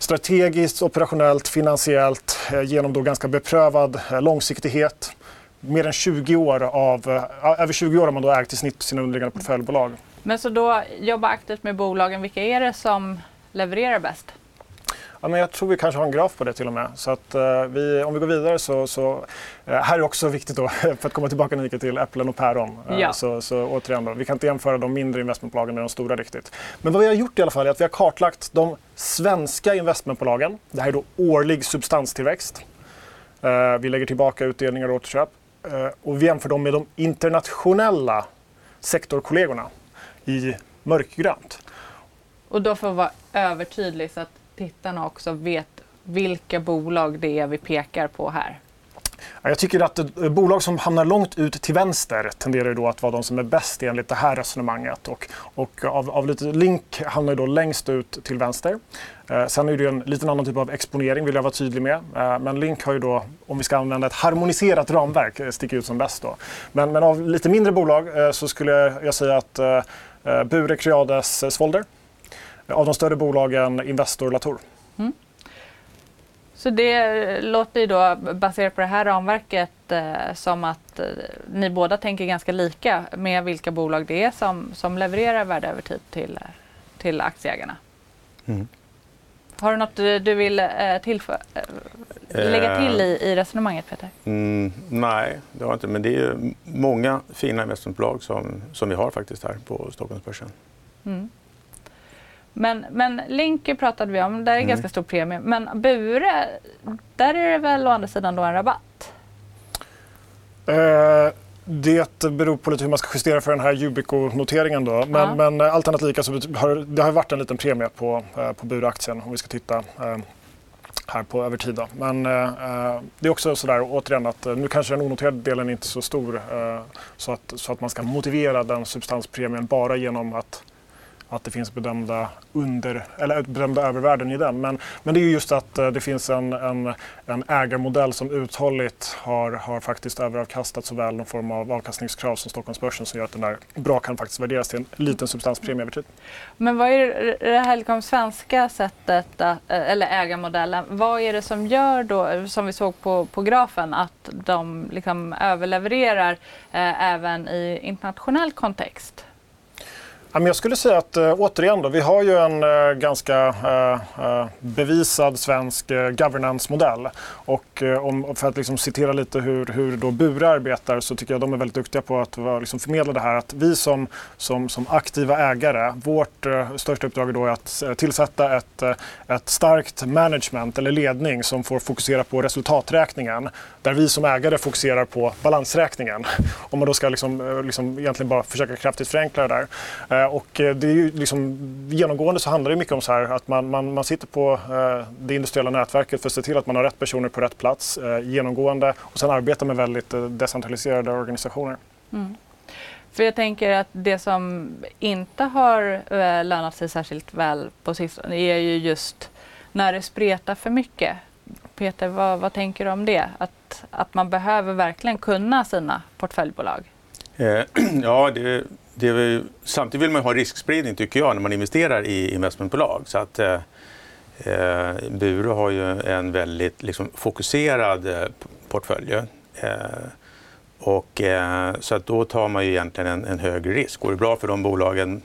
strategiskt, operationellt, finansiellt eh, genom då ganska beprövad eh, långsiktighet. Mer än 20 år av, eh, över 20 år har man då ägt i snitt sina underliggande portföljbolag.
Men så då jobba aktivt med bolagen, vilka är det som levererar bäst?
Ja, men jag tror vi kanske har en graf på det till och med. Så att, uh, vi, om vi går vidare så, så uh, här är också viktigt då, för att komma tillbaka Nika, till äpplen och päron. Uh, ja. så, så återigen då, vi kan inte jämföra de mindre investmentbolagen med de stora riktigt. Men vad vi har gjort i alla fall är att vi har kartlagt de svenska investmentbolagen. Det här är då årlig substanstillväxt. vi lägger tillbaka utdelningar och återköp. och vi jämför dem med de internationella sektorkollegorna i mörkgrönt.
Och då får jag vara övertydlig så att tittarna också vet vilka bolag det är vi pekar på här?
Jag tycker att eh, bolag som hamnar långt ut till vänster tenderar då att vara de som är bäst enligt det här resonemanget. Och, och av, av lite Link hamnar då längst ut till vänster. Eh, sen är det en liten annan typ av exponering vill jag vara tydlig med. Eh, men Link har ju då, om vi ska använda ett harmoniserat ramverk, eh, sticker ut som bäst. Då. Men, men av lite mindre bolag eh, så skulle jag säga att eh, eh Bure, Creades, Svolder. Av de större bolagen Investor, Latour. Mm.
Så det låter ju då baserat på det här ramverket eh, som att eh, ni båda tänker ganska lika med vilka bolag det är som, som levererar värde över tid till, till aktieägarna. Mm. Har du något du, du vill eh, eh, lägga till i, i resonemanget Peter?
Mm, nej, det har jag inte. Men det är många fina investmentbolag som, som vi har faktiskt här på Stockholmsbörsen. Mm.
Men, men Linky pratade vi om, där är mm. ganska stor premie. Men Bure, där är det väl å andra sidan då en rabatt?
Uh, det beror på lite hur man ska justera för den här Yubico-noteringen. Då. Men, ja. men allt annat lika så har det har varit en liten premie på, uh, på Bure-aktien om vi ska titta uh, här på över tid. Då. Men uh, det är också sådär återigen att nu kanske den onoterade delen är inte så stor så, att, så att man ska motivera den substanspremien bara genom att att det finns bedömda, under, eller bedömda övervärden i den. Men, men det är just att eh, det finns en, en, en ägarmodell som uthålligt har, har faktiskt överavkastat såväl någon form av avkastningskrav som Stockholmsbörsen som gör att den där bra kan faktiskt värderas till en liten substanspremie över tid.
Men vad är det här liksom svenska sättet, att, eh, eller ägarmodellen, vad är det som gör då, som vi såg på, på grafen, att de liksom överlevererar eh, även i internationell kontext?
Jag skulle säga att eh, återigen, då, vi har ju en eh, ganska eh, bevisad svensk governance-modell. Och om, för att liksom citera lite hur, hur då Bure arbetar så tycker jag de är väldigt duktiga på att liksom förmedla det här att vi som, som, som aktiva ägare, vårt största uppdrag då är att tillsätta ett, ett starkt management eller ledning som får fokusera på resultaträkningen. Där vi som ägare fokuserar på balansräkningen. Om man då ska liksom, liksom egentligen bara försöka kraftigt förenkla det där. Eh, och eh, det är ju liksom, genomgående så handlar det mycket om så här att man, man, man sitter på eh, det industriella nätverket för att se till att man har rätt personer på rätt plats genomgående och sen arbeta med väldigt decentraliserade organisationer. Mm.
För jag tänker att det som inte har lönat sig särskilt väl på sistone är ju just när det spretar för mycket. Peter, vad, vad tänker du om det? Att, att man behöver verkligen kunna sina portföljbolag?
ja, det, det, samtidigt vill man ha riskspridning tycker jag när man investerar i investmentbolag. Så att, eh, eh Bure har ju en väldigt liksom, fokuserad eh, portfölj. Eh, och, eh, så att då tar man ju egentligen en, en högre risk. Går det bra för de bolagen,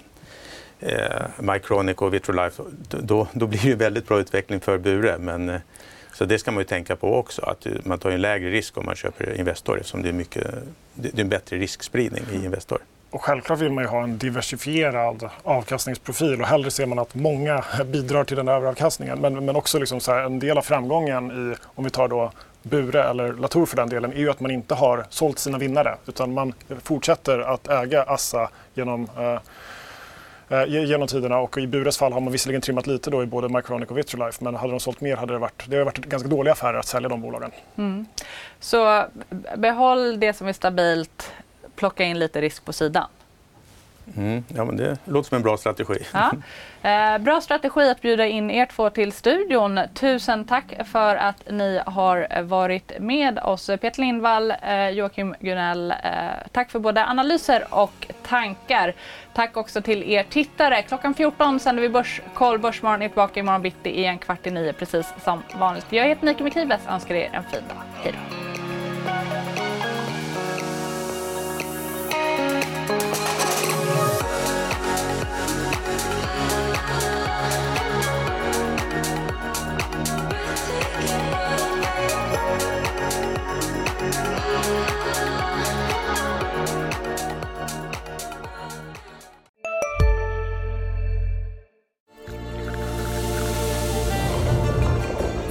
eh, Mycronic och Vitrolife, då, då blir det väldigt bra utveckling för Bure. Men, eh, så det ska man ju tänka på också, att man tar en lägre risk om man köper Investor eftersom det är, mycket, det är en bättre riskspridning i Investor.
Och självklart vill man ju ha en diversifierad avkastningsprofil och hellre ser man att många bidrar till den överavkastningen. Men, men också liksom så här, en del av framgången i, om vi tar då Bure eller Latour för den delen, är ju att man inte har sålt sina vinnare utan man fortsätter att äga Assa genom eh, eh genom tiderna och i Bures fall har man visserligen trimmat lite då i både Micronic och Vitrolife men hade de sålt mer hade det varit, det varit ganska dåliga affärer att sälja de bolagen. Mm.
Så behåll det som är stabilt, plocka in lite risk på sidan.
Mm, ja, men det låter som en bra strategi.
Ja. Eh, bra strategi att bjuda in er två till studion. Tusen tack för att ni har varit med oss. Peter Lindvall, eh, Joakim Gunell, eh, tack för både analyser och tankar. Tack också till er tittare. Klockan 14 sänder vi Börskoll. Börsmorgon är tillbaka imorgon bitti i en kvart i nio precis som vanligt. Jag heter Mikael Mikibes och önskar er en fin dag. Hej då.